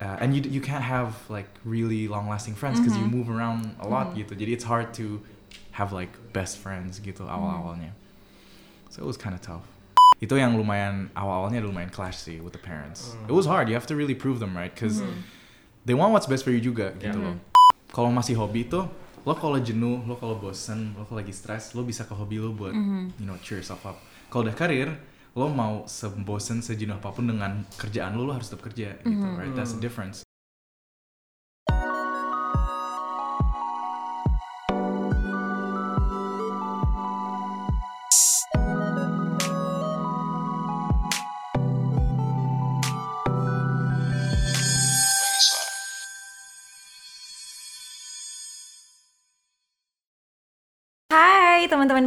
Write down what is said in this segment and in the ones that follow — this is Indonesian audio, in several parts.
uh, and you you can't have like really long lasting friends because Mm-hmm. you move around a lot gitu jadi it's hard to have like best friends gitu Mm-hmm. awal awalnya so it was kind of tough itu yang lumayan awal awalnya lumayan clash sih with the parents it was hard you have to really prove them right because Mm-hmm. they want what's best for you juga gitu Yeah. loh kalau masih hobi tuh lo kalau jenuh lo kalau bosen lo kalau lagi stres lo bisa ke hobi lo buat Mm-hmm. you know cheer yourself up kalau udah karir lo mau sebosen sejenuh apa pun dengan kerjaan lo lo harus tetap kerja gitu Mm-hmm. right? That's the difference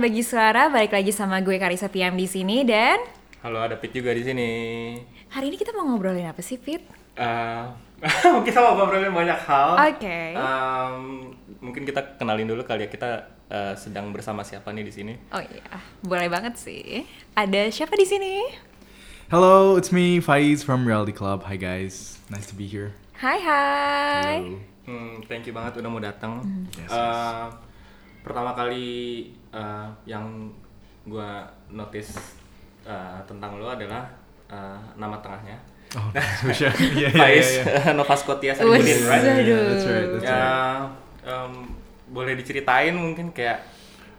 bagi suara, balik lagi sama gue Karisa Piam di sini dan Halo, ada Pit juga di sini. hari ini kita mau ngobrolin apa sih, Fit? Eh, kita mau ngobrolin banyak hal. Oke. Em, mungkin kita kenalin dulu kali ya kita eh, sedang bersama siapa nih di sini. Oh iya, boleh banget sih. Ada siapa di sini? hello it's me Faiz from Reality Club hi guys nice to be here Hai hai. Hello. Hmm, thank you banget udah mau datang. Yes, Eh, Pertama kali eh, yang gua notice eh, tentang lo adalah eh, nama tengahnya. oh yeah yeah Faiz yeah, yeah. Nova Scotia Saripudin, right? Yeah, Aduh. that's right that's ya right em, boleh diceritain mungkin kayak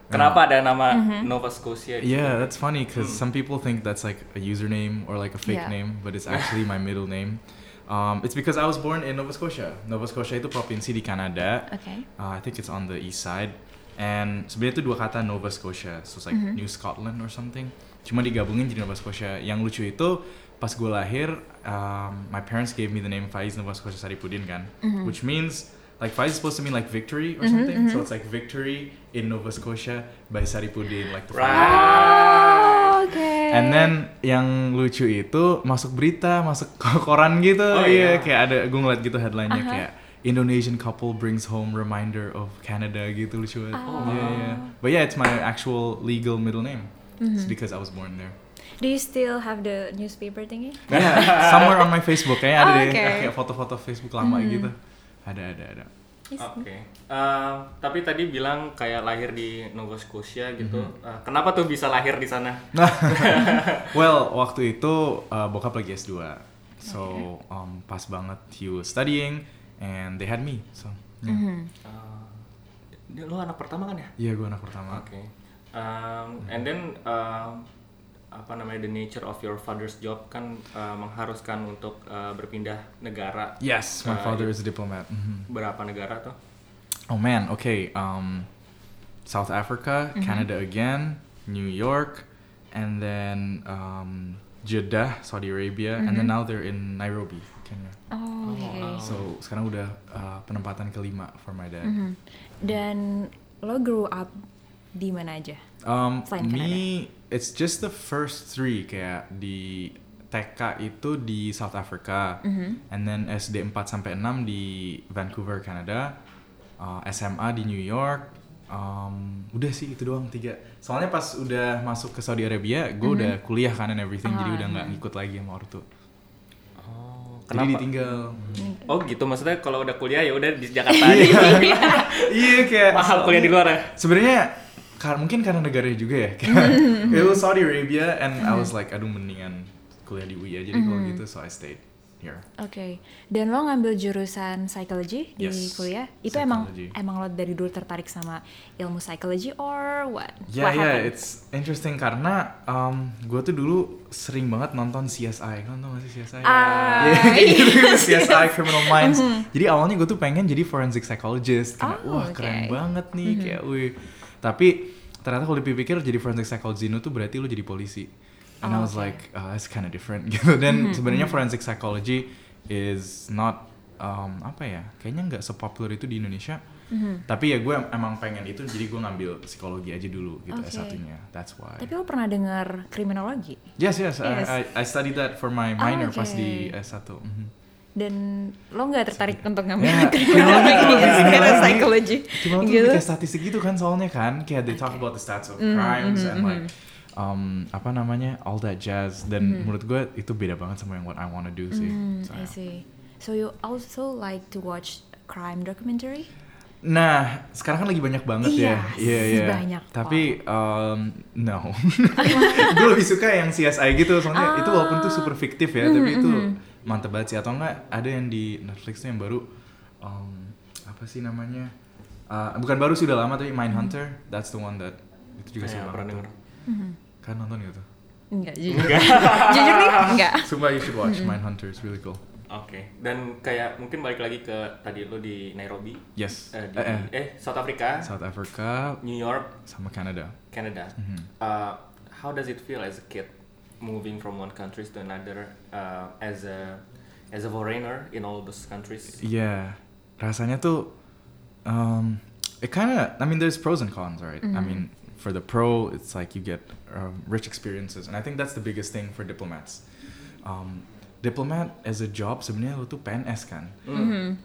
kenapa ada nama Mm-hmm. Nova Scotia gitu? Yeah, that's funny because some people think that's like a username or like a fake Yeah. name, but it's actually my middle name. Um, it's because I was born in Nova Scotia. Nova Scotia itu provinsi di Kanada. Oke. Uh, I think it's on the east side. And sebenarnya itu dua kata Nova Scotia, so it's like New Scotland or something. Cuma digabungin jadi Nova Scotia. Yang lucu itu pas gue lahir, um, my parents gave me the name Faiz Nova Scotia Saripudin kan, which means like Faiz is supposed to mean like victory or something. So it's like victory in Nova Scotia by Saripudin, like the Right. Oh, Oke. And then yang lucu itu masuk berita, masuk ke koran gitu. Oh, iya, iya. kayak ada gue ngeliat gitu headline-nya kayak Indonesian couple brings home reminder of Canada gitu lucu banget. Oh. Yeah, yeah. But yeah, it's my actual legal middle name. It's because I was born there. Do you still have the newspaper thingy? Yeah, somewhere on my Facebook kayaknya ada Oh, deh okay. kayak foto-foto Facebook lama gitu. Ada, ada, ada. Oke. Eh, tapi tadi bilang kayak lahir di Nova Scotia gitu. Mm-hmm. Eh, kenapa tuh bisa lahir di sana? Well, waktu itu uh, bokap lagi S2. So, um, pas banget he was studying and they had me. So, yeah. Mm-hmm. Eh, lo anak pertama kan ya? Iya, gue anak pertama. Oke. Um, and then um, apa namanya the nature of your father's job kan uh, mengharuskan untuk uh, berpindah negara. Yes, my Uh, father is a diplomat. Mhm. Berapa negara tuh? Oh man, okay. Um, South Africa, Canada again, New York, and then um, Jeddah, Saudi Arabia, and then now they're in Nairobi, Oh, oke. So sekarang udah uh, penempatan kelima for my dad. Mhm. Dan lo grew up di mana aja? Um, Selain me, it's just the first three kayak di TK itu di South Africa, and then SD 4 sampai 6 di Vancouver, Canada, uh, SMA di New York. Um, udah sih itu doang tiga. Soalnya pas udah masuk ke Saudi Arabia, gue udah kuliah kan and everything, jadi Ah, udah nggak ngikut lagi sama ortu. Oh, Jadi kenapa? ditinggal. Oh gitu maksudnya kalau udah kuliah ya udah di Jakarta aja. gitu. iya kayak Mahal kuliah di luar ya. sebenarnya kar mungkin karena negaranya juga ya kayak it was Saudi Arabia and I was like aduh mendingan kuliah di UI aja deh kalau gitu so I stayed here Oke. Dan lo ngambil jurusan psychology di Yes, kuliah? Itu emang psychology. emang lo dari dulu tertarik sama ilmu psychology or what? ya What ya happened? it's interesting karena um, gue tuh dulu sering banget nonton CSI kan tau gak sih CSI Ah, Iya, kayak gitu iya kan, sih. CSI Criminal Minds jadi awalnya gue tuh pengen jadi forensic psychologist karena Oh, wah oke. keren banget nih kayak wih tapi ternyata kalau dipikir jadi forensic psychologist itu berarti lo jadi polisi and I Oh, was oke. like uh, that's kind of different. Gitu. Dan sebenarnya forensic psychology is not um, apa ya kayaknya nggak sepopuler itu di Indonesia. Tapi ya gue emang pengen itu jadi gue ngambil psikologi aja dulu gitu Oke. S1-nya that's why. Tapi lo pernah dengar kriminologi? yes yes, Yes. I, I, I studied that for my minor pas oke. di S1 Mhm. Dan lo nggak tertarik untuk ngambil Ya, kriminologi? karena psychology Cuma tuh gitu? kayak statistik gitu kan soalnya kan. Kayak they talk about the stats of crimes and like um, apa namanya all that jazz dan menurut gue itu beda banget sama yang what I wanna do sih. Hmm, So, I see. So you also like to watch crime documentary? Nah, sekarang kan lagi banyak banget ya. Yes, Iya, iya. banyak, Tapi um, no. gue lebih suka yang CSI gitu, soalnya itu walaupun tuh super fiktif ya, Mm-hmm, tapi itu mantep banget sih. Atau enggak ada yang di Netflix tuh yang baru um, apa sih namanya? Uh, bukan baru sih udah lama tapi Mindhunter. That's the one that itu juga Saya seru pernah banget. Denger. Kan nonton gitu. Enggak, jujur. jujur nih, enggak. Sumpah you should watch Mindhunter, it's really cool. Oke. Dan kayak mungkin balik lagi ke tadi lo di Nairobi, Yes. eh, di, Eh, eh. eh South Africa, South Africa New York, sama Canada. Canada. Mhm. Uh, how does it feel as a kid moving from one country to another uh, as a as a foreigner in all those countries? Yeah, rasanya tuh, um, it kind of. I mean, there's pros and cons, right? I mean, for the pro, it's like you get um, rich experiences, and I think that's the biggest thing for diplomats. Um, diplomat as a job sebenarnya lo tuh PNS kan.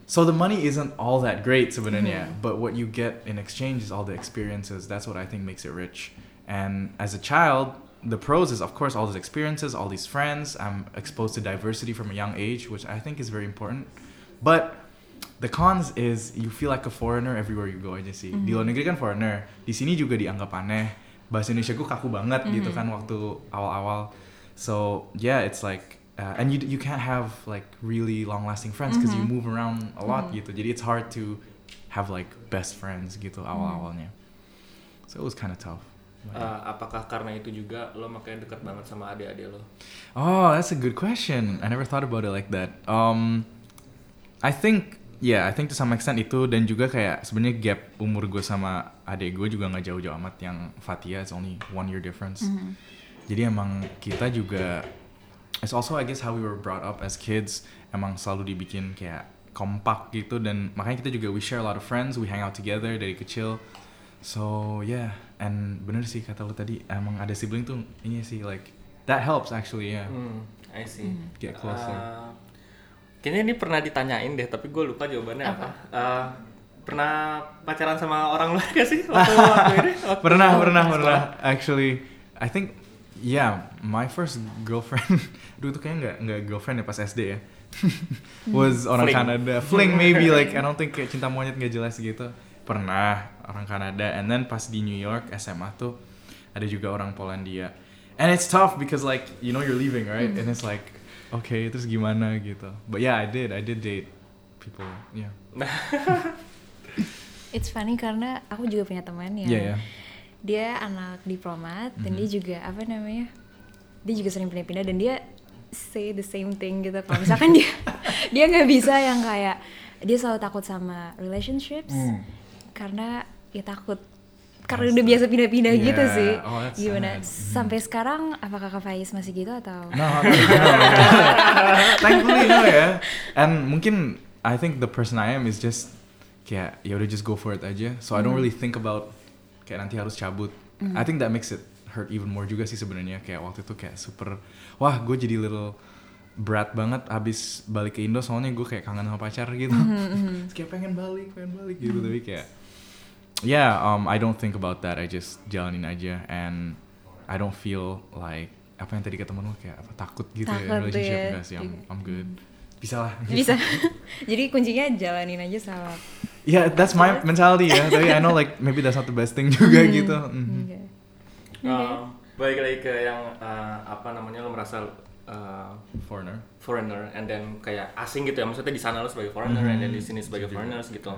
So the money isn't all that great sebenarnya, but what you get in exchange is all the experiences. That's what I think makes it rich. And as a child, the pros is of course all these experiences, all these friends. I'm exposed to diversity from a young age, which I think is very important. But the cons is you feel like a foreigner everywhere you go aja sih. Di luar negeri kan foreigner, di sini juga dianggap aneh. Bahasa Indonesia gue kaku banget gitu kan waktu awal-awal. So yeah, it's like uh, and you you can't have like really long lasting friends because you move around a lot gitu. Jadi it's hard to have like best friends gitu awal-awalnya. So it was kind of tough. Uh, apakah karena itu juga lo makanya dekat banget sama adik-adik lo? Oh, that's a good question. I never thought about it like that. Um, I think, yeah, I think to some extent itu dan juga kayak sebenarnya gap umur gue sama adik gue juga nggak jauh-jauh amat. Yang Fatia it's only one year difference. Jadi emang kita juga, it's also I guess how we were brought up as kids. Emang selalu dibikin kayak kompak gitu dan makanya kita juga we share a lot of friends, we hang out together dari kecil. So yeah, and bener sih kata lu tadi emang ada sibling tuh ini sih like that helps actually yeah. Hmm, I see. Get closer. Uh, kayaknya ini pernah ditanyain deh, tapi gue lupa jawabannya apa. Uh, pernah pacaran sama orang luar gak sih waktu, waktu ini? Waktu pernah sekolah? pernah pernah. Actually I think yeah my first girlfriend dulu tuh kayaknya nggak nggak girlfriend ya pas SD ya. Was orang Fling. Kanada. Fling maybe like I don't think kayak cinta monyet nggak jelas gitu. Pernah orang Kanada. And then pas di New York SMA tuh ada juga orang Polandia. And it's tough because like you know you're leaving right? And it's like okay terus gimana gitu but yeah I did I did date people yeah It's funny karena aku juga punya teman yang yeah yeah dia anak diplomat dan Mhm. dia juga apa namanya? Dia juga sering pindah-pindah dan dia say the same thing gitu. Kalau misalkan dia dia nggak bisa yang kayak dia selalu takut sama relationships Hmm. karena ya takut karena udah biasa pindah-pindah Yeah. gitu sih. Oh, Gimana? sad. Mhm. Sampai sekarang apakah Kak Faiz masih gitu atau? No, no, no. Thankfully no ya. And mungkin I think the person I am is just kayak ya udah just go for it aja. So I don't really think about kayak nanti harus cabut. I think that makes it hurt even more juga sih sebenarnya kayak waktu itu kayak super wah gue jadi little berat banget abis balik ke Indo soalnya gue kayak kangen sama pacar gitu. Terus kayak pengen balik, pengen balik gitu tapi kayak yeah, um, I don't think about that. I just jalanin aja and I don't feel like apa yang tadi kata lu kayak apa takut gitu ya Takut relationship ya. enggak sih I'm, I'm good bisa lah Bisa. Jadi kuncinya jalanin aja sama. yeah that's my mentality ya tapi I know like maybe that's not the best thing juga gitu Mhm. Oke. Um, balik lagi ke yang uh, apa namanya lo merasa uh, foreigner foreigner and then kayak asing gitu ya maksudnya di sana lo sebagai foreigner and then di sini sebagai foreigners gitu.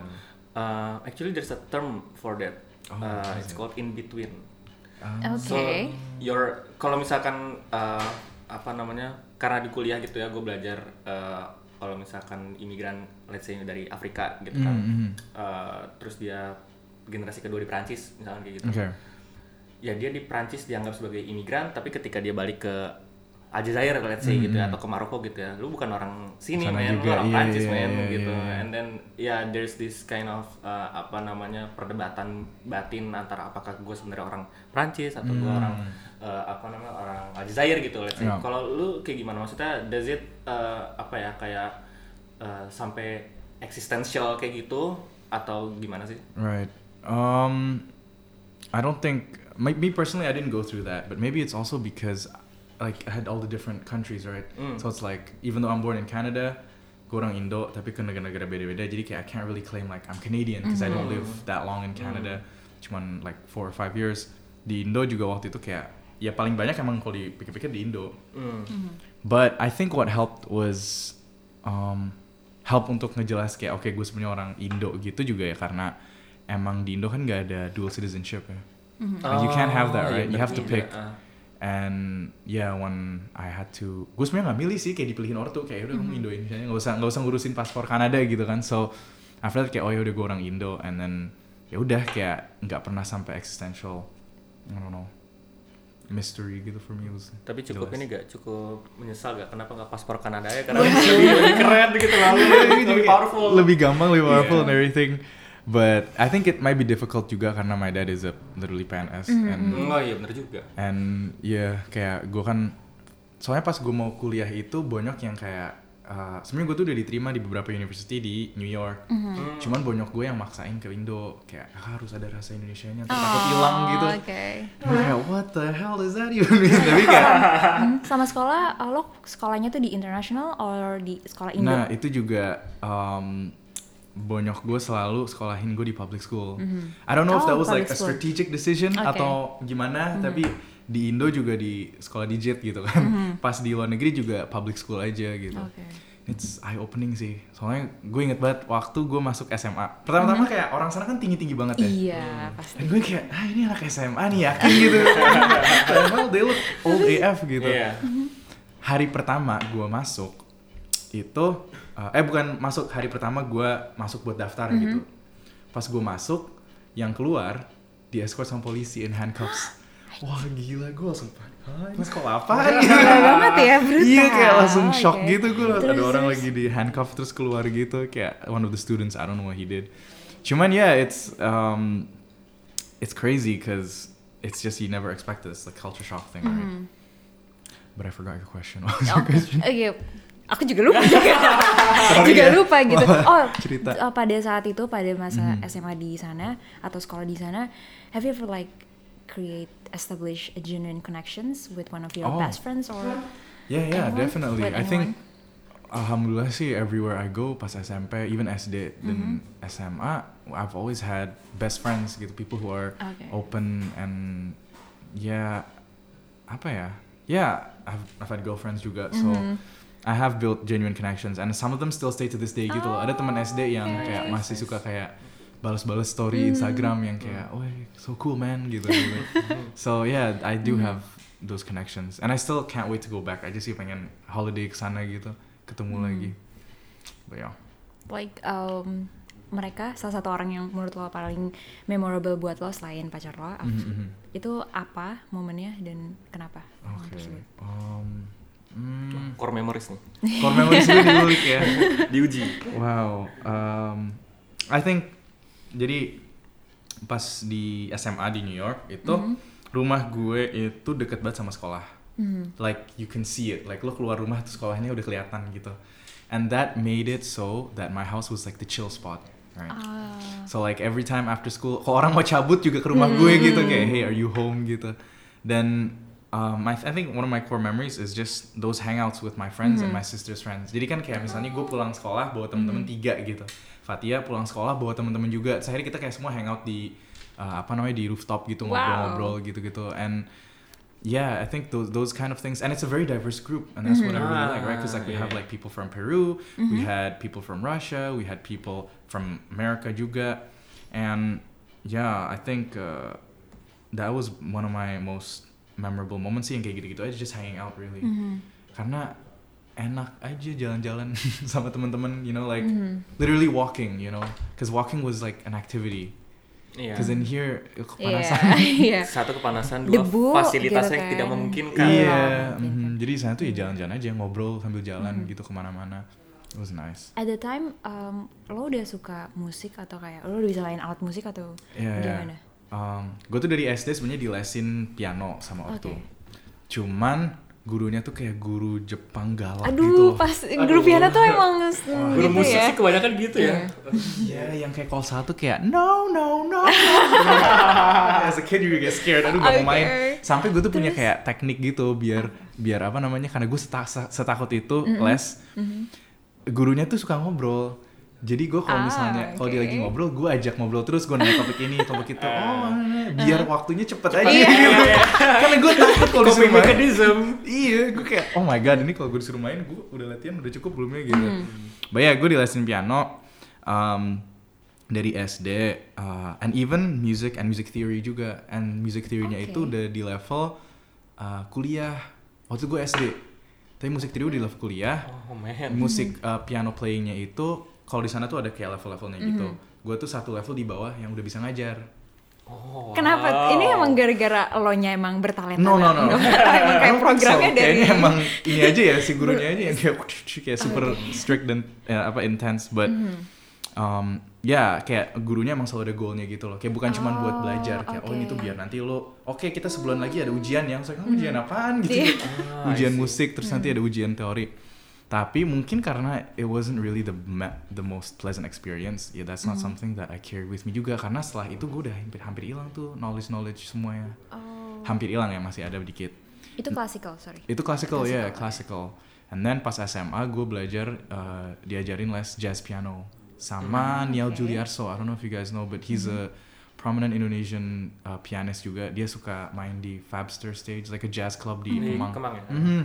Uh, actually there's a term for that. Oh, Uh, it's called in between. Um, Oke. So your kalau misalkan uh, apa namanya karena di kuliah gitu ya gue belajar uh, kalau misalkan imigran let's say dari Afrika gitu kan Mm, mhm. uh, terus dia generasi kedua di Prancis misalkan kayak gitu okay ya dia di Prancis dianggap sebagai imigran tapi ketika dia balik ke Aljazair let's say gitu ya atau ke Maroko gitu ya lu bukan orang sini Hmm. Sana lu juga, orang iya, Prancis iya, men iya, gitu iya, iya. and then ya there's this kind of uh, apa namanya perdebatan batin antara apakah gue sebenarnya orang Prancis atau gue Hmm. orang uh, apa namanya orang Aljazair gitu let's say Ya. kalau lu kayak gimana maksudnya does it uh, apa ya kayak uh, sampai eksistensial kayak gitu atau gimana sih Right. Um, I don't think me personally. I didn't go through that, but maybe it's also because like I had all the different countries, right? Mm. So it's like even though I'm born in Canada, gue orang Indo tapi ke negara-negara beda-beda jadi kayak I can't really claim like I'm Canadian because I don't live that long in Canada cuman like four or five years di Indo juga waktu itu kayak ya paling banyak emang kalau dipikir-pikir di Indo Hmm. But I think what helped was um, help untuk ngejelas kayak oke gue sebenarnya orang Indo gitu juga ya karena emang di Indo kan nggak ada dual citizenship ya. And you can't have that, Oh, right? iya, You have to bener pick. juga. Ah. And yeah, when I had to, gue sebenarnya nggak milih sih kayak dipilihin ortu kayak udah kamu Indo Indonesia nggak usah nggak usah ngurusin paspor Kanada gitu kan. So after that kayak oh ya udah gue orang Indo, and then ya udah kayak nggak pernah sampai existential, I don't know, mystery gitu for me was. Tapi cukup jelas. ini gak cukup menyesal gak kenapa nggak paspor Kanada ya karena lebih, lebih keren gitu lalu lebih powerful. lebih gampang lebih powerful Yeah. and everything but I think it might be difficult juga karena my dad is a literally PNS and Oh iya bener juga. and ya kayak gue kan soalnya pas gue mau kuliah itu banyak yang kayak uh, sebenarnya gue tuh udah diterima di beberapa university di New York Hmm. cuman banyak gue yang maksain ke Indo kayak "Ah, harus ada rasa Indonesia nya takut hilang gitu Oh, Oke. Gue kayak what the hell does that even mean tapi kayak Hmm, Sama sekolah, uh, lo sekolahnya tuh di international or di sekolah Indo? Nah itu juga um, bonyok gue selalu sekolahin gue di public school. I don't know if Oh, that was like a school. strategic decision Oke. atau gimana, tapi di Indo juga di sekolah digit gitu kan. Pas di luar negeri juga public school aja gitu. Oke. It's eye opening sih. Soalnya gue inget banget waktu gue masuk SMA. Pertama-tama kayak orang sana kan tinggi-tinggi banget ya. Iya, pasti. Dan gue kayak, ah ini anak SMA nih yakin gitu. Padahal they look old AF gitu Iya. hari pertama gue masuk itu uh, eh bukan masuk hari pertama gue masuk buat daftar gitu. Pas gue masuk yang keluar di escort sama polisi in handcuffs. Wah gila gue langsung "Hah, ini sekolah apa Brutal banget ya, brutal. iya kayak langsung shock Oke. gitu gue ada Terus, orang lagi di handcuff terus keluar gitu kayak one of the students I don't know what he did. Cuman ya yeah, it's um, it's crazy because it's just you never expect this the culture shock thing right? But I forgot your question. Oh, Oke, aku juga lupa juga, juga lupa gitu. Oh, cerita. uh, pada saat itu pada masa SMA di sana atau sekolah di sana, have you ever like create establish a genuine connections with one of your Oh. best friends or Yeah, yeah, Anyone? definitely. With I think alhamdulillah sih everywhere I go pas SMP, even SD dan Mm-hmm. SMA, I've always had best friends gitu, people who are Okay. open and yeah, apa ya? Yeah, I've, I've had girlfriends juga, so Mm-hmm. I have built genuine connections and some of them still stay to this day gitu loh. Ada teman SD yang okay. kayak masih suka kayak balas-balas story Instagram yang kayak, oh so cool man gitu. gitu. so yeah, I do have those connections and I still can't wait to go back. I just sih pengen holiday ke sana gitu, ketemu lagi. But yeah. like um, mereka salah satu orang yang menurut lo paling memorable buat lo selain pacar lo Mhm, mhm. itu apa momennya dan kenapa? tersebut? Um, hmm, Core memories nih. core memories gue diulik ya. Diuji. Wow. Um, I think jadi pas di SMA di New York itu rumah gue itu deket banget sama sekolah. Like you can see it. Like lo keluar rumah tuh sekolahnya udah kelihatan gitu. And that made it so that my house was like the chill spot. Right. Ah, So like every time after school, kalau orang mau cabut juga ke rumah gue gitu kayak hey are you home gitu. Dan um, I, I think one of my core memories is just those hangouts with my friends and my sister's friends. Jadi kan kayak misalnya gue pulang sekolah bawa temen-temen tiga gitu. Fatia pulang sekolah bawa temen-temen juga. Sehari kita kayak semua hangout di uh, apa namanya di rooftop gitu Wow. ngobrol-ngobrol gitu-gitu. And yeah, I think those those kind of things, and it's a very diverse group, and that's what I really like, right? Because like we have Ah, like people from Peru, we had people from Russia, we had people from America juga, and yeah, I think uh, that was one of my most memorable moments sih yang kayak gitu-gitu aja, just hanging out really, karena enak aja jalan-jalan sama teman-teman, you know, like literally walking, you know, because walking was like an activity, Iya. because in here Iya, kepanasan. iya. Satu kepanasan, dua Debu, gitu yang kan. tidak memungkinkan. Iya, Mungkin mhm. jadi di sana tuh ya jalan-jalan aja ngobrol sambil jalan gitu ke mana-mana. It was nice. At the time, um, lo udah suka musik atau kayak lo udah bisa main alat musik atau Iya, iya. gimana? Um, gue tuh dari SD sebenarnya dilesin piano sama ortu. Oke. Cuman gurunya tuh kayak guru Jepang galak gitu Aduh, loh. pas grup piano tuh emang Guru gitu musik ya. sih kebanyakan gitu ya. Iya, yang kayak call satu kayak no no no. As a kid you get scared, aduh gak mau main. Sampai gue tuh punya kayak teknik gitu biar biar apa namanya karena gue seta- setakut itu les. gurunya tuh suka ngobrol. Jadi gue kalau Ah, misalnya kalau dia lagi ngobrol, gue ajak ngobrol terus gue nanya topik ini, topik itu. Oh, biar waktunya cepet aja. Iya. gitu. Karena gue takut kalau disuruh main. Iya, gue kayak oh my god ini kalau gue disuruh main, gue udah latihan udah cukup belum ya gitu. But yeah, gue di lesin piano um, dari SD uh, and even music and music theory juga and music theory-nya Oke. itu udah di level uh, kuliah. Waktu gue SD. Tapi musik theory di level kuliah. Oh man. Musik uh, piano playing-nya itu kalau di sana tuh ada kayak level-levelnya gitu. Gue tuh satu level di bawah yang udah bisa ngajar. Oh, Kenapa? wow. Ini emang gara-gara lo nya emang bertalenta. No no no. emang kayak programnya so. dari Kayaknya emang ini aja ya si gurunya aja yang kayak kayak super strict dan ya, apa intense but um, ya kayak gurunya emang selalu ada goalnya gitu loh kayak bukan cuma buat Oh, belajar kayak oh ini tuh biar nanti lo oke kita sebulan lagi ada ujian ya saya ujian apaan gitu Iya. Ah, ujian musik terus nanti ada ujian teori tapi mungkin karena it wasn't really the the most pleasant experience ya that's not something that I carry with me juga. Karena setelah itu gue udah hampir hampir hilang tuh knowledge knowledge semuanya. Oh. hampir hilang ya masih ada dikit. Itu classical, sorry. itu classical ya. Classical, classical and then pas SMA gue belajar uh, diajarin les jazz piano sama Niall oke. Juliarso I don't know if you guys know but he's a prominent Indonesian uh, pianist juga. Dia suka main di Fabster stage like a jazz club di Di Kemang. Kemang ya? Mhm.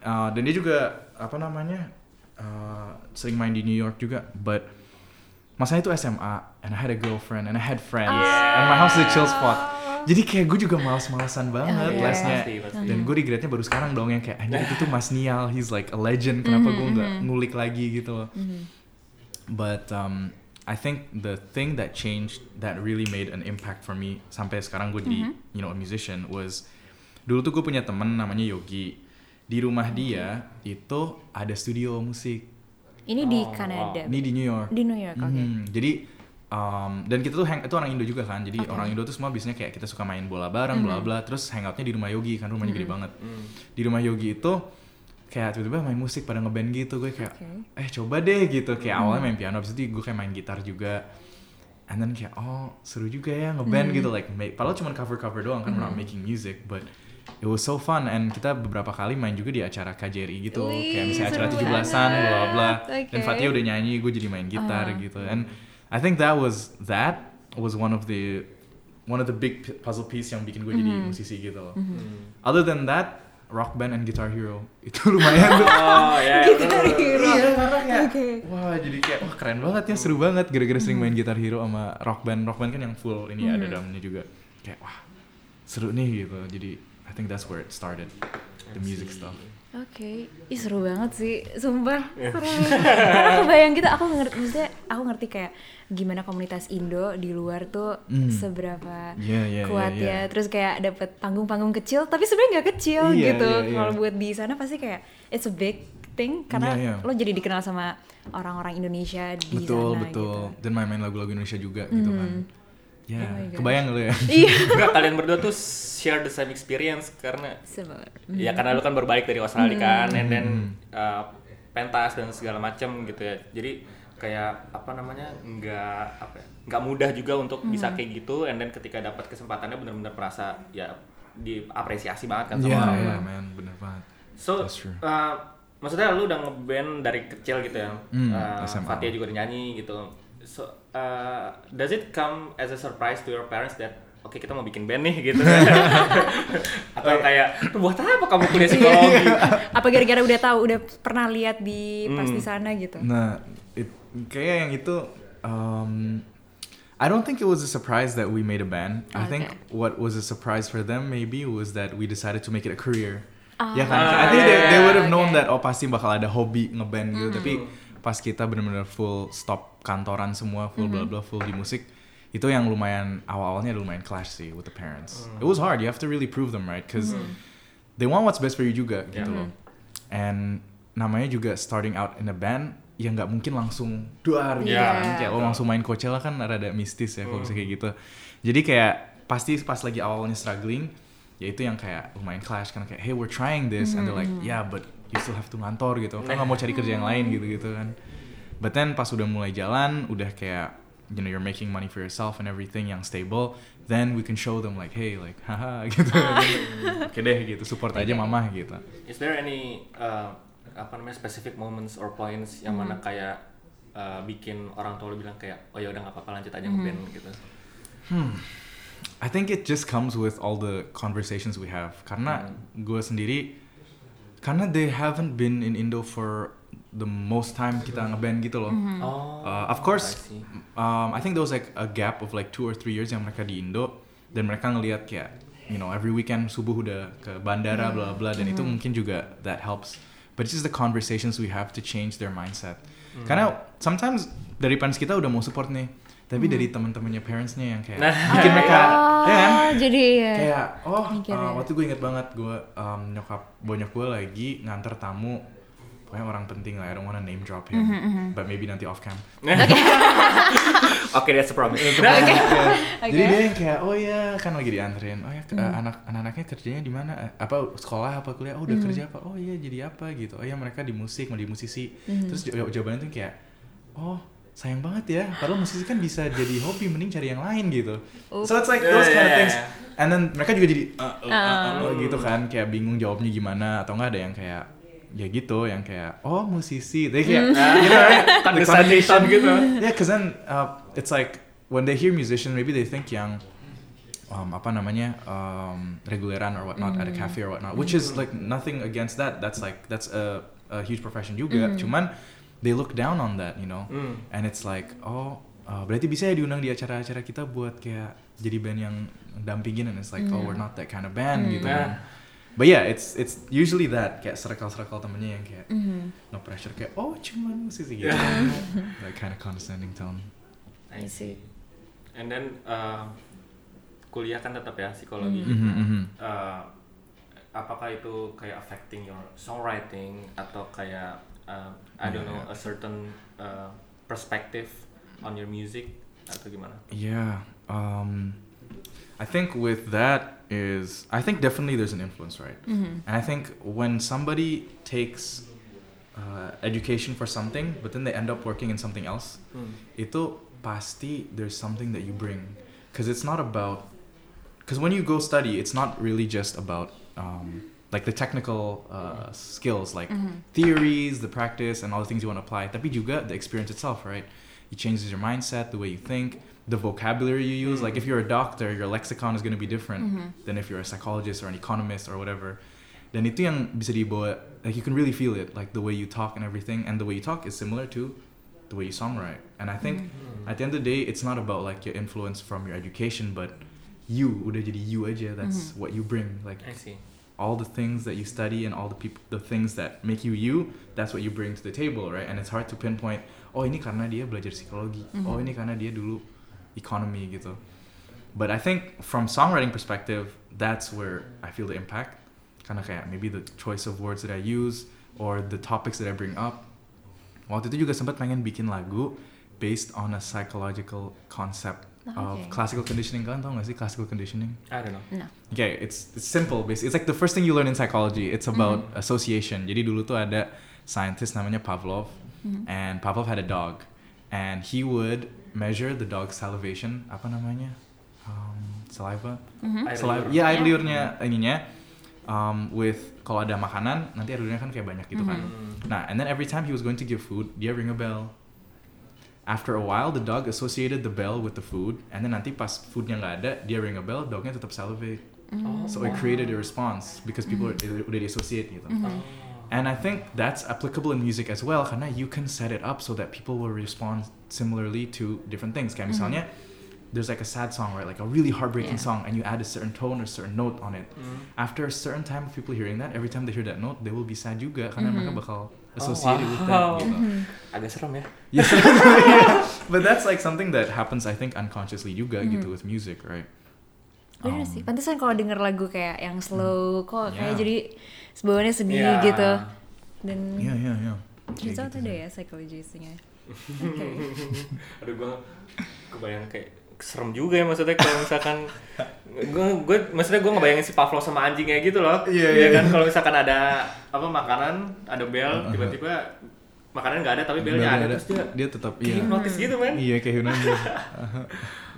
Uh, dan dia juga apa namanya uh, sering main di New York juga but masanya itu SMA and I had a girlfriend and I had friends and my house is a chill spot. Jadi kayak gue juga males-malesan banget Oh, iya. lesnya. Pasti, pasti. dan gue di-grade-nya baru sekarang dong yang kayak anjir itu tuh Mas Nial he's like a legend kenapa gue nggak ngulik lagi gitu. Loh but um, I think the thing that changed that really made an impact for me sampai sekarang gue jadi you know a musician was dulu tuh gue punya temen namanya Yogi di rumah dia itu ada studio musik Ini di Oh, Kanada. ini di New York Di New York, oke. Mhm. jadi um, dan kita tuh hang itu orang Indo juga kan jadi Oke. orang Indo tuh semua biasanya kayak kita suka main bola bareng bla bla terus hangoutnya di rumah Yogi kan rumahnya gede banget Hmm. di rumah Yogi itu kayak tiba-tiba main musik pada ngeband gitu gue kayak Oke. eh coba deh gitu kayak awalnya main piano abis itu gue kayak main gitar juga and then kayak oh seru juga ya ngeband gitu like make, padahal cuma cover cover doang kan we're not making music but it was so fun and kita beberapa kali main juga di acara KJRI gitu. Wih, kayak misalnya acara seru 17-an bla bla bla. Dan. Fatia udah nyanyi gue jadi main gitar Ah. gitu. And I think that was that was one of the one of the big puzzle piece yang bikin gue jadi musisi gitu. Loh Hmm. other than that rock band and guitar hero itu lumayan. Tuh Oh ya, ya Guitar betul. Hero. Iya, karena kayak, Oke. wah jadi kayak wah keren banget ya seru banget gara-gara sering main gitar hero sama rock band. Rock band kan yang full ini ada drumnya juga. Kayak wah seru nih gitu. Jadi I think that's where it started the music stuff Oke, ih seru banget sih, sumpah Iya. seru. aku bayang gitu, aku ngerti, maksudnya aku ngerti kayak gimana komunitas Indo di luar tuh Hmm. seberapa Iya, iya, kuat iya, iya. ya, terus kayak dapet panggung-panggung kecil, tapi sebenarnya nggak kecil Iya, gitu. iya, iya. Kalau buat di sana pasti kayak it's a big thing karena Iya, iya. lo jadi dikenal sama orang-orang Indonesia di betul sana betul gitu. dan main-main lagu-lagu Indonesia juga gitu kan ya Oh my gosh. kebayang lo ya Iya, Enggak, kalian berdua tuh share the same experience karena sebenarnya. ya karena lu kan berbalik dari Australia Hmm. kan and then uh, pentas dan segala macam gitu ya jadi kayak apa namanya nggak apa ya, nggak mudah juga untuk Hmm. bisa kayak gitu and then ketika dapat kesempatannya benar-benar merasa ya diapresiasi banget kan sama Iya, orang iya, man, bener banget. So, That's true. uh, maksudnya lu udah ngeband dari kecil gitu ya. Hmm, Uh, SMA. Fatia juga udah nyanyi gitu. So, uh, does it come as a surprise to your parents that oke kita mau bikin band nih gitu? Atau kayak buat apa kamu kuliah psikologi? Apa gara-gara udah tahu, udah pernah lihat di pas Hmm. di sana gitu? Nah, it, kayak yang itu, um, I don't think it was a surprise that we made a band. I think Okay. what was a surprise for them maybe was that we decided to make it a career. Ah. Ya kan? Ah, I think they, yeah, they yeah, would have known okay. that oh pasti bakal ada hobi ngeband gitu. Hmm. Tapi pas kita benar-benar full stop kantoran semua, full bla Hmm. bla full di musik, itu yang lumayan awal-awalnya lumayan clash sih with the parents. Hmm. It was hard. You have to really prove them right, because they want what's best for you juga gitu Yeah. loh. And namanya juga starting out in a band, ya nggak mungkin langsung duar gitu Yeah. kan. Kayak lo langsung main Coachella kan rada mistis ya kalau bisa kayak gitu. Jadi kayak pasti pas lagi awalnya struggling, ya itu yang kayak lumayan clash kan kayak hey we're trying this and they're like yeah but you still have to ngantor gitu. Kan nggak mau cari kerja yang lain gitu-gitu kan. But then pas udah mulai jalan, udah kayak you know you're making money for yourself and everything yang stable, then we can show them like hey like haha gitu. Oke deh gitu support aja mama gitu. Is there any uh, apa namanya specific moments or points yang mana kayak uh, bikin orang tua lu bilang kayak oh ya udah nggak apa-apa lanjut aja ngeband gitu. I think it just comes with all the conversations we have. Karena gue sendiri, karena they haven't been in Indo for the most time kita ngeband gitu loh. Oh. Uh, of I course, see. um, I think there was like a gap of like two or three years yang mereka di Indo dan mereka ngelihat kayak, you know, every weekend subuh udah ke bandara bla bla dan itu mungkin juga that helps. But it's just the conversations we have to change their mindset. Karena sometimes dari parents kita udah mau support nih, tapi dari teman-temannya parentsnya yang kayak Nah. bikin mereka, ya kan? Oh, jadi ya. kayak oh Mikir uh, ya. waktu gue inget banget gue um, nyokap bonyok gue lagi nganter tamu pokoknya orang penting lah I don't wanna name drop him. Mm-hmm, but maybe nanti off cam. Oke, that's a promise. Ya. jadi dia yang kayak oh ya kan lagi dianterin oh ya Mm. uh, anak anak-anaknya kerjanya di mana? Eh, apa sekolah apa kuliah? Oh udah Mm. kerja apa? Oh iya jadi apa? Gitu. Oh ya mereka di musik mau di musisi. Mm-hmm. terus jaw- jawabannya tuh kayak oh sayang banget ya padahal musisi kan bisa jadi hobi mending cari yang lain gitu. So it's like those Yeah, kind of things. yeah. and then mereka juga jadi uh, uh, uh, uh, Oh. gitu kan kayak bingung jawabnya gimana atau enggak ada yang kayak ya gitu yang kayak oh musisi. They kayak you know right the Condescending connotation gitu. yeah cause then uh, it's like when they hear musician maybe they think yang um, apa namanya um, reguleran or whatnot at a cafe or whatnot which is like nothing against that. That's like that's a, a huge profession juga. Cuman they look down on that you know? Hmm. and it's like oh uh, berarti bisa ya diundang di acara-acara kita buat kayak jadi band yang dampingin. And it's like oh we're not that kind of band gitu Nah. kan but yeah it's it's usually that kayak circle-circle temennya yang kayak Mm-hmm. no pressure kayak oh cuman musisi gitu that kind of condescending tone I see. And then uh, kuliah kan tetap ya psikologi. Mhm, mhm. Uh, apakah itu kayak affecting your songwriting atau kayak uh, I don't know a certain uh, perspective on your music atau gimana? Yeah. Um, I think with that is I think definitely there's an influence, right? Mm-hmm. And I think when somebody takes uh, education for something, but then they end up working in something else, itu pasti there's something that you bring, because it's not about, because when you go study, it's not really just about um, like the technical uh, skills, like theories, the practice, and all the things you want to apply. Tapi juga the experience itself, right? It changes your mindset, the way you think, the vocabulary you use. Like if mm-hmm. you're a doctor, your lexicon is going to be different mm-hmm. than if you're a psychologist or an economist or whatever. Dan itu yang bisa dibawa, like you can really feel it, like the way you talk and everything. And the way you talk is similar to the way you songwrite. And I think mm-hmm. at the end of the day, it's not about like your influence from your education, but you udah jadi you aja. That's what you bring. Like I see. all the things that you study and all the people, the things that make you you. That's what you bring to the table, right? And it's hard to pinpoint. Oh ini karena dia belajar psikologi. Oh ini karena dia dulu economy gitu. But I think from songwriting perspective, that's where I feel the impact. Karena kayak maybe the choice of words that I use or the topics that I bring up. Waktu itu juga sempat pengen bikin lagu based on a psychological concept of classical conditioning. Kalian tau gak sih classical conditioning? I don't know. No. Okay, it's it's simple. Basically, it's like the first thing you learn in psychology. It's about Mm-hmm. association. Jadi dulu tuh ada scientist namanya Pavlov, Mm-hmm. and Pavlov had a dog, and he would measure the dog's salivation. Apa namanya? Um, saliva. Air Saliva. Iya, air Yeah. liurnya ininya. Um, with kalau ada makanan, nanti air liurnya kan kayak banyak gitu kan. Hmm. Nah, and then every time he was going to give food, dia ring a bell. After a while, the dog associated the bell with the food, and then nanti pas foodnya nggak ada, dia ring a bell, dognya tetap salivate. Oh, So it created a response because people are, udah di-associate gitu. And I think that's applicable in music as well karena you can set it up so that people will respond similarly to different things. Kayak misalnya there's like a sad song, right? Like a really heartbreaking Yeah. song and you add a certain tone or certain note on it. Hmm. After a certain time of people hearing that, every time they hear that note, they will be sad juga karena mereka bakal Oh, associated with that wow. gitu. Agak serem ya. Yes. yeah. But that's like something that happens I think unconsciously juga gitu with music, right? Bener Um, sih. Pantesan kalau denger lagu kayak yang slow, kok kayak Yeah. jadi sebawaannya sedih Yeah. gitu. Dan Iya, iya, iya. Itu Kayak tuh gitu ada sih. ya psychologisnya. Aduh gue kebayang kayak serem juga ya maksudnya kalau misalkan gue gue maksudnya gue ngebayangin si Pavlov sama anjingnya gitu loh Iya, Iya iya. kan kalau misalkan ada apa makanan ada bel tiba-tiba makanan nggak ada tapi belnya ada, ada. terus dia dia tetap kayak iya. hipnotis gitu man Iya kayak Yunani. Aha.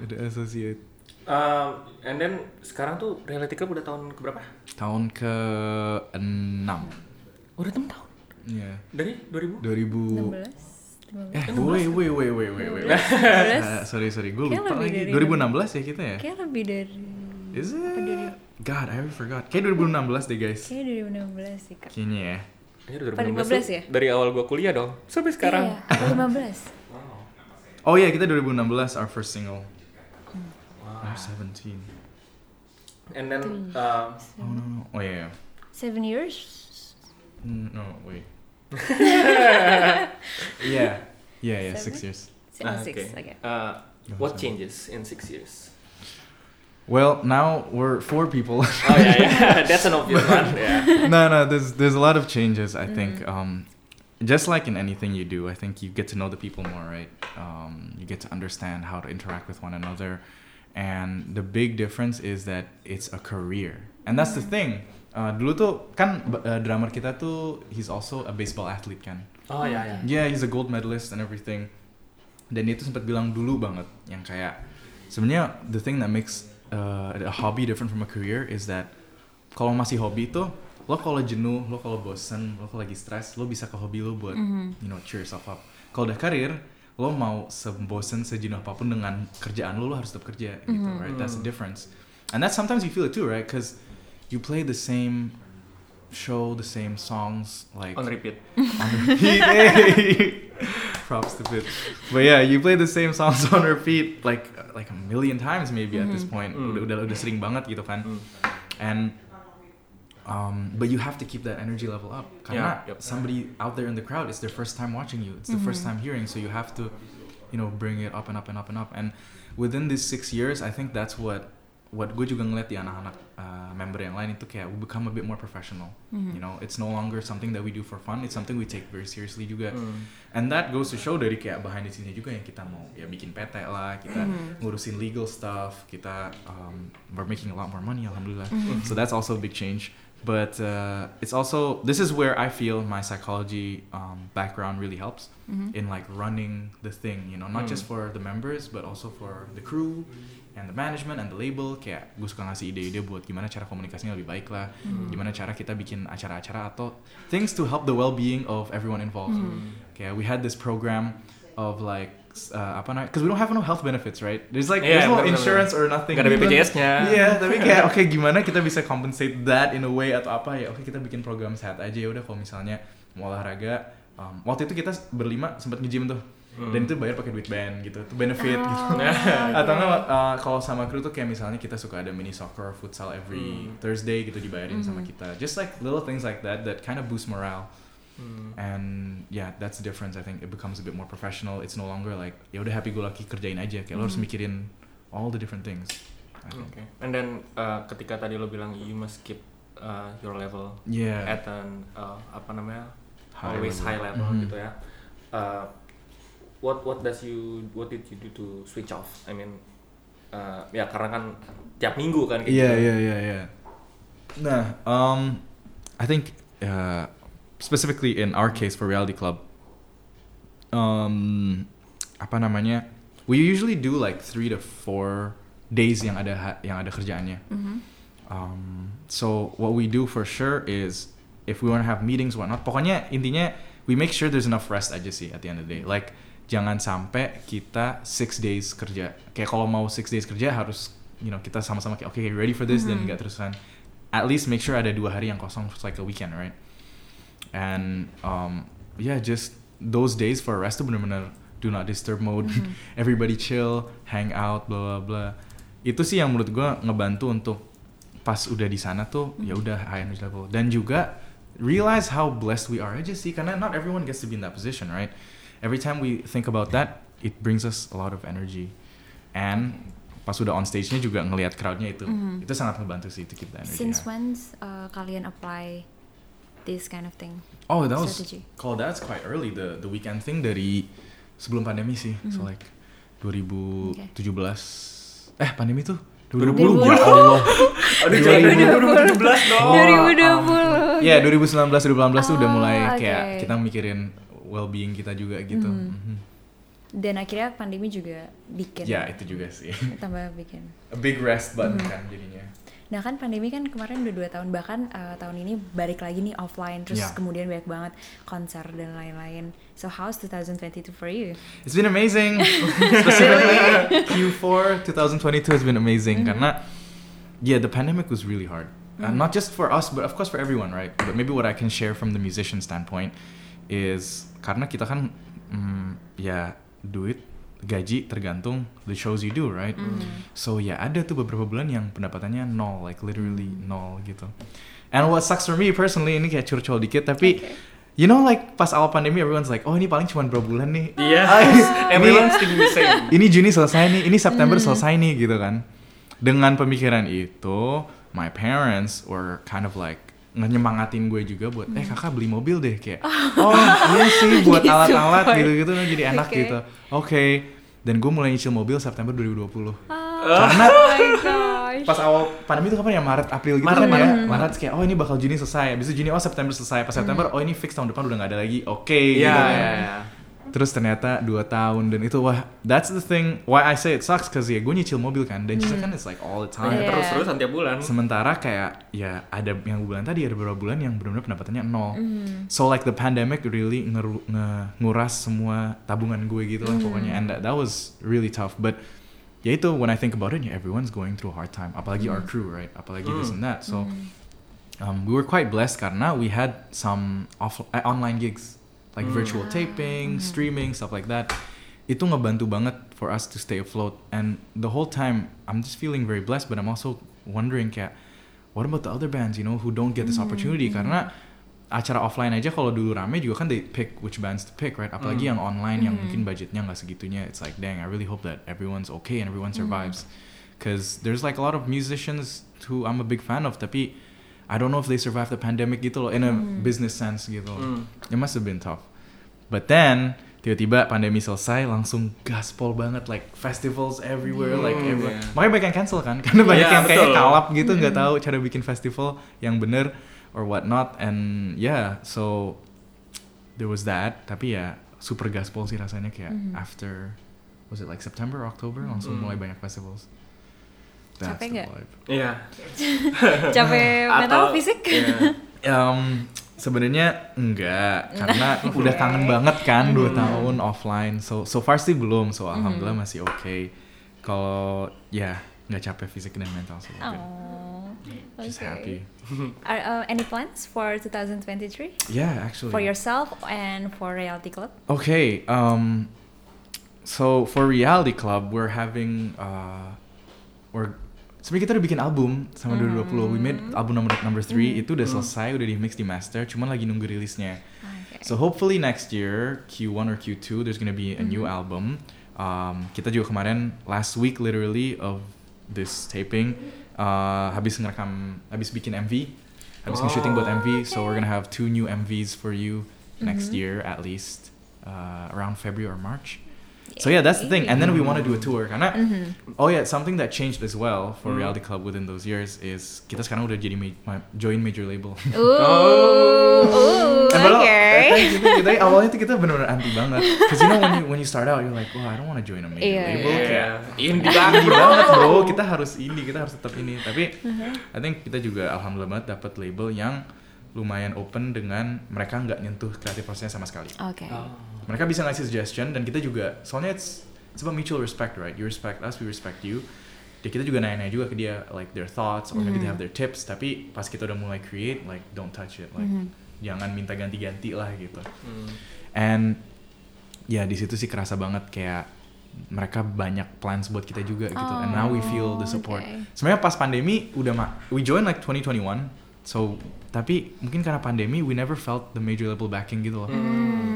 Udah associate. Um, and then sekarang tuh Reality Club udah tahun keberapa? Tahun ke 6 Udah 6 tahun. Iya. Dari 2000? 2000 16, 15. Eh, wait, wait, wait, wait, wait, wait. 16? Uh, sorry, sorry, gue lupa lagi. dari 2016 ya kita ya? Kayak lebih dari Is it? Dari- God, I already forgot. Kayak 2016 deh guys. Kayak 2016 sih kak Kayaknya ya. 2016 15 tuh ya? Dari awal gua kuliah dong. Sampai sekarang. Iya, apa 15 Oh iya, kita 2016 our first single. I'm 17. And then um, Oh no, no. Oh yeah. yeah. 7 years Mm, No, wait. yeah. Yeah, yeah, six Seven? years. Six, ah, six, okay. okay. Uh, what changes in six years? Well, now we're four people. Oh yeah, yeah. That's an obvious one. Yeah. no, no, there's there's a lot of changes. I think, um, just like in anything you do, I think you get to know the people more, right? Um, you get to understand how to interact with one another, and the big difference is that it's a career, and that's the thing. Uh, dulu tuh kan uh, drummer kita tuh he's also a baseball athlete kan. Oh yeah, yeah. Yeah, he's a gold medalist and everything. Dan dia tuh sempat bilang dulu banget yang kayak sebenarnya the thing that makes uh, a hobby different from a career is that kalau masih hobi tuh lo kalau jenuh, lo kalau bosen, lo kalau lagi stres, lo bisa ke hobi lo buat you know cheer yourself up. Kalau udah karir, lo mau sebosen sejenuh apa pun dengan kerjaan lo, lo harus tetap kerja gitu, right? That's the difference. And that sometimes you feel it too, right? Because you play the same show, the same songs, like On repeat. on repeat. Hey! Props to Pit. But yeah, you play the same songs on repeat like like a million times maybe at this point. Mm. Udah, udah udah sering banget gitu kan. Mm. And um, but you have to keep that energy level up. Yeah, yep. somebody out there in the crowd, it's their first time watching you. It's the first time hearing, so you have to, you know, bring it up and up and up and up. And within these six years, I think that's what what gue juga ngeliat di anak-anak uh, member yang lain itu kayak we become a bit more professional. You know, it's no longer something that we do for fun. It's something we take very seriously juga. Mm. And that goes to show dari kayak behind the scenes juga yang kita mau ya bikin PT lah, kita ngurusin legal stuff, kita um, we're making a lot more money alhamdulillah. So that's also a big change. But uh, it's also this is where I feel my psychology um, background really helps in like running the thing, you know, not Mm. just for the members but also for the crew and the management and the label. Kayak gue suka ngasih ide-ide buat gimana cara komunikasinya lebih baik lah, gimana cara kita bikin acara-acara atau things to help the well-being of everyone involved. Kayak we had this program of like s- uh, apa namanya? Because we don't have no health benefits, right? There's like Iya, there's no bener-bener. insurance or nothing. Gak ada. BPJS-nya. Iya, tapi kayak oke gimana kita bisa compensate that in a way atau apa ya? Oke kita bikin program sehat aja ya udah kalau misalnya mau olahraga. um, waktu itu kita berlima sempat nge-gym tuh. Dan itu bayar pakai duit band gitu, itu benefit Oh, gitu. Atau enggak uh, kalau sama kru tuh kayak misalnya kita suka ada mini soccer, futsal every Thursday gitu dibayarin sama kita. Just like little things like that that kind of boost morale. Mm. And yeah, that's the difference. I think it becomes a bit more professional. It's no longer like ya udah happy go lucky kerjain aja. Kayak lo harus mikirin all the different things. Okay. And then uh, ketika tadi lo bilang you must keep uh, your level Yeah. at an uh, apa namanya High always level. high level Mhm. gitu ya. Uh, what what does you what did you do to switch off? I mean uh, ya karena kan tiap minggu kan Iya iya iya iya. Nah, um, I think uh, specifically in our case for Reality Club, um, apa namanya? We usually do like three to four days yang ada yang ada kerjaannya. Um, so what we do for sure is if we want to have meetings whatnot, pokoknya intinya we make sure there's enough rest aja sih at the end of the day. Like jangan sampai kita six days kerja. Kayak kalau mau six days kerja harus you know kita sama-sama kayak oke okay, ready for this dan nggak terusan. At least make sure ada dua hari yang kosong like a weekend right. And um, yeah just those days for rest tuh bener-bener do not disturb mode. Everybody chill, hang out, blah blah blah. Itu sih yang menurut gua ngebantu untuk pas udah di sana tuh ya udah high energy level. Dan juga realize how blessed we are aja sih karena not everyone gets to be in that position right? Every time we think about that it brings us a lot of energy. And pas udah on stage-nya juga ngelihat crowdnya itu itu sangat ngebantu sih to keep the energy Since when uh, kalian apply this kind of thing? oh that was strategy? kalau that's quite early the the weekend thing dari sebelum pandemi sih so like 2017 eh pandemi tuh 2020 ya Allah Aduh jangan 2017 dong. Oh, 2020. Iya, 2019 2018 tuh udah Oh, mulai oke. kayak kita mikirin well-being kita juga gitu. Mhm. Dan akhirnya pandemi juga bikin. Ya, itu juga sih. Tambah bikin. A big rest button kan jadinya. Nah kan pandemi kan kemarin udah dua tahun bahkan uh, tahun ini balik lagi nih offline terus Yeah. kemudian banyak banget konser dan lain-lain. So how's 2022 for you? It's been amazing. Specifically Q4 2022 has been amazing karena yeah, the pandemic was really hard. Uh, not just for us, but of course for everyone, right? But maybe what I can share from the musician standpoint is karena kita kan mm, ya duit gaji tergantung the shows you do, right? So ya ada tuh beberapa bulan yang pendapatannya nol, like literally nol gitu. And what sucks for me personally ini kayak curcol dikit tapi You know like pas awal pandemi everyone's like, oh ini paling cuma berapa bulan nih. Iya. Ah, ini- Everyone's thinking the same. ini Juni selesai nih, ini September selesai nih gitu kan. Dengan pemikiran itu, my parents were kind of like nyemangatin gue juga buat eh kakak beli mobil deh kayak oh iya sih buat Jadi alat-alat gitu-gitu jadi enak Oke. gitu. Oke. Dan gue mulai nyicil mobil September 2020 Oh karena my gosh. pas awal pandemi itu kapan ya? Maret April gitu Maret, kan ya? Maret. Maret. Kayak oh ini bakal Juni selesai. Itu Juni oh September selesai. Pas September oh ini fix tahun depan udah nggak ada lagi. Oke gitu Iya, kan. iya, iya. Terus ternyata dua tahun dan itu wah that's the thing why I say it sucks cause ya gue nyicil mobil kan dan nyicil kan it's like all the time. Iya. Terus-terusan tiap bulan. sementara kayak ya ada yang gue bilang tadi ada beberapa bulan yang benar-benar pendapatannya nol. So like the pandemic really ngeru- nge- nguras semua tabungan gue gitu lah pokoknya. And that, that was really tough. But ya itu when I think about it ya everyone's going through a hard time. Apalagi our crew right? Apalagi this and that. So um, we were quite blessed karena we had some off uh, online gigs like virtual taping, streaming, stuff like that. Itu ngebantu banget for us to stay afloat. And the whole time, I'm just feeling very blessed, but I'm also wondering kayak, what about the other bands, you know, who don't get this opportunity? Karena acara offline aja kalau dulu rame juga kan they pick which bands to pick, right? Apalagi yang online yang mungkin budgetnya nggak segitunya. It's like, dang, I really hope that everyone's okay and everyone survives. Because there's like a lot of musicians who I'm a big fan of, tapi I don't know if they survived the pandemic gitu loh, in a business sense gitu. Hmm. It must have been tough. But then tiba-tiba pandemi selesai langsung gaspol banget like festivals everywhere like Hmm, everywhere. yeah. Makanya banyak yang cancel kan karena banyak yang kayak kalap gitu nggak tahu cara bikin festival yang bener or whatnot and yeah so there was that tapi ya super gaspol sih rasanya kayak after was it like September October langsung Hmm. mulai banyak festivals. That's Capek nggak? Iya. Capek mental Atau- fisik? Iya. Um, sebenarnya enggak karena udah kangen banget kan dua tahun offline. So so far sih belum. So alhamdulillah masih oke. Kalau ya nggak capek fisik dan mental sih. good. Oh, Just okay. happy. Are uh, any plans for 2023 Yeah, actually. for yourself and for Reality Club? Okay. Um, so for Reality Club, we're having uh, we're sebenarnya kita udah bikin album sama 2020. We made album number number three itu udah selesai, udah di mix di master, cuman lagi nunggu rilisnya. Okay. So hopefully next year Q1 or Q2 there's gonna be a new album. Um, kita juga kemarin last week literally of this taping uh, habis ngerekam habis bikin MV, habis nge-shooting buat MV. So we're gonna have two new MVs for you next year at least uh, around February or March. So yeah, that's the thing. And then we want to do a tour karena oh yeah, something that changed as well for Reality Club within those years is kita sekarang udah jadi ma- ma- join major label. Ooh, ooh, And padahal, okay. gitu, awalnya tuh kita bener-bener anti banget. Cause you know when you when you start out you're like, oh I don't want to join a major Iya, label. iya. Kayak Indie indie banget, bro. Kita harus indie, kita harus tetap ini. Tapi Uh-huh. I think kita juga alhamdulillah banget dapat label yang lumayan open dengan mereka nggak nyentuh kreatif prosesnya sama sekali. Okay. Mereka bisa ngasih suggestion dan kita juga soalnya it's it's about mutual respect right. You respect us, we respect you. Ya kita juga nanya-nanya juga ke dia like their thoughts or maybe they have their tips. Tapi pas kita udah mulai create like don't touch it like jangan minta ganti-ganti lah gitu. Hmm. And ya di situ sih kerasa banget kayak mereka banyak plans buat kita juga gitu. And now we feel the support. okay. Sebenarnya pas pandemi udah ma we join like 2021. So tapi mungkin karena pandemi we never felt the major label backing gitu loh.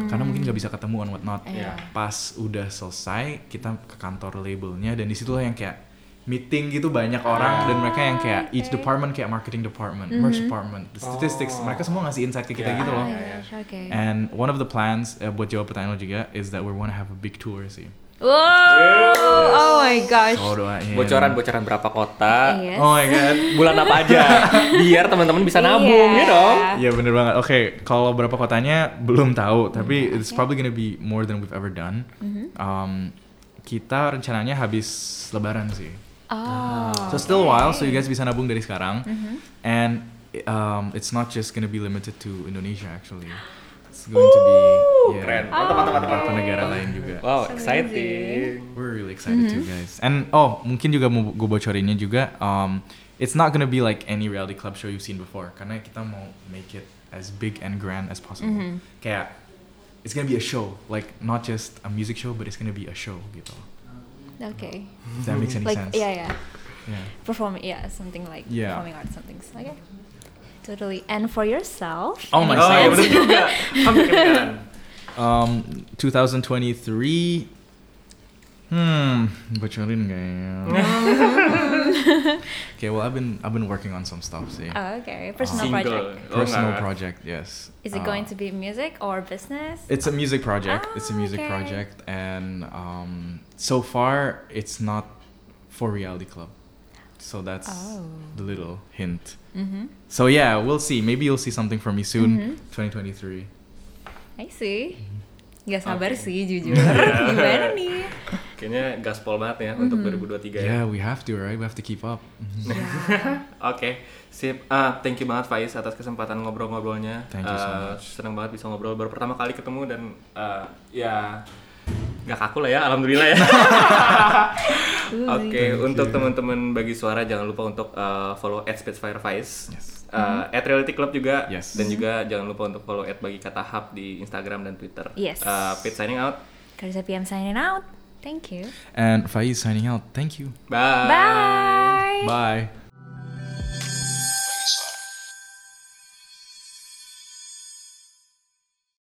Karena mungkin nggak bisa ketemu and whatnot. Iya. Pas udah selesai kita ke kantor labelnya dan di situlah yang kayak meeting gitu banyak orang dan mereka yang kayak each department kayak marketing department, merch department, the statistics, mereka semua ngasih insight ke kita Yeah. gitu loh. Oh, gosh, okay. And one of the plans uh, buat jawab pertanyaan lo juga is that we want to have a big tour sih. Wow, oh my gosh. Oh doain. Bocoran-bocoran berapa kota? Yes. Oh my god. Bulan apa aja? Biar teman-teman bisa nabung Iya. ya dong. Iya bener banget. Oke, kalau berapa kotanya belum tahu, tapi it's probably gonna be more than we've ever done. Um, kita rencananya habis Lebaran sih. Oh. So still a while, so you guys bisa nabung dari sekarang. Mm-hmm. And um, it's not just gonna be limited to Indonesia actually. It's going to be yeah, Keren. Mantap, mantap, mantap, mantap. negara lain juga. Wow, exciting. We're really excited too, Mm-hmm. guys. And oh, mungkin juga mau gue bocorinnya juga. Um, it's not gonna be like any reality club show you've seen before. Karena kita mau make it as big and grand as possible. Mm-hmm. Kayak it's gonna be a show, like not just a music show, but it's gonna be a show gitu. Okay. If that makes any Like sense. yeah, yeah. Yeah. Perform yeah, something like Yeah. performing arts something. Okay. Totally. And for yourself? Oh my Oh iya God. bener juga. Kamu kedengeran. Um, 2023. Hmm, bocorin nggak ya? okay, well I've been I've been working on some stuff sih. Oh, okay. Personal Single. project. Oh, Personal nggak. project, yes. Is it Uh, going to be music or business? It's a music project. it's a music okay. project, and um, so far it's not for reality club. So that's Oh. the little hint. Mm-hmm. So yeah, we'll see. Maybe you'll see something from me soon, Mhm. 2023. I see. Gak Oke. sabar sih jujur. Yeah. Gimana nih? Kayaknya gaspol banget ya untuk 2023 ya. Yeah, we have to, right? We have to keep up. Mhm. Oke, sip. Ah, thank you banget Faiz atas kesempatan ngobrol-ngobrolnya. Thank you so Ah, much. Senang banget bisa ngobrol baru pertama kali ketemu dan ah, ya nggak kaku lah ya, alhamdulillah ya. Oke, Thank untuk teman-teman bagi suara jangan lupa untuk ah, follow at Spitfire. Yes. Uh, at Reality Club juga Yes. dan juga jangan lupa untuk follow at bagi kata hub di Instagram dan Twitter. Yes. Uh, Pete signing out. Karisa PM signing out. Thank you. And Faiz signing out. Thank you. Bye. Bye. Bye.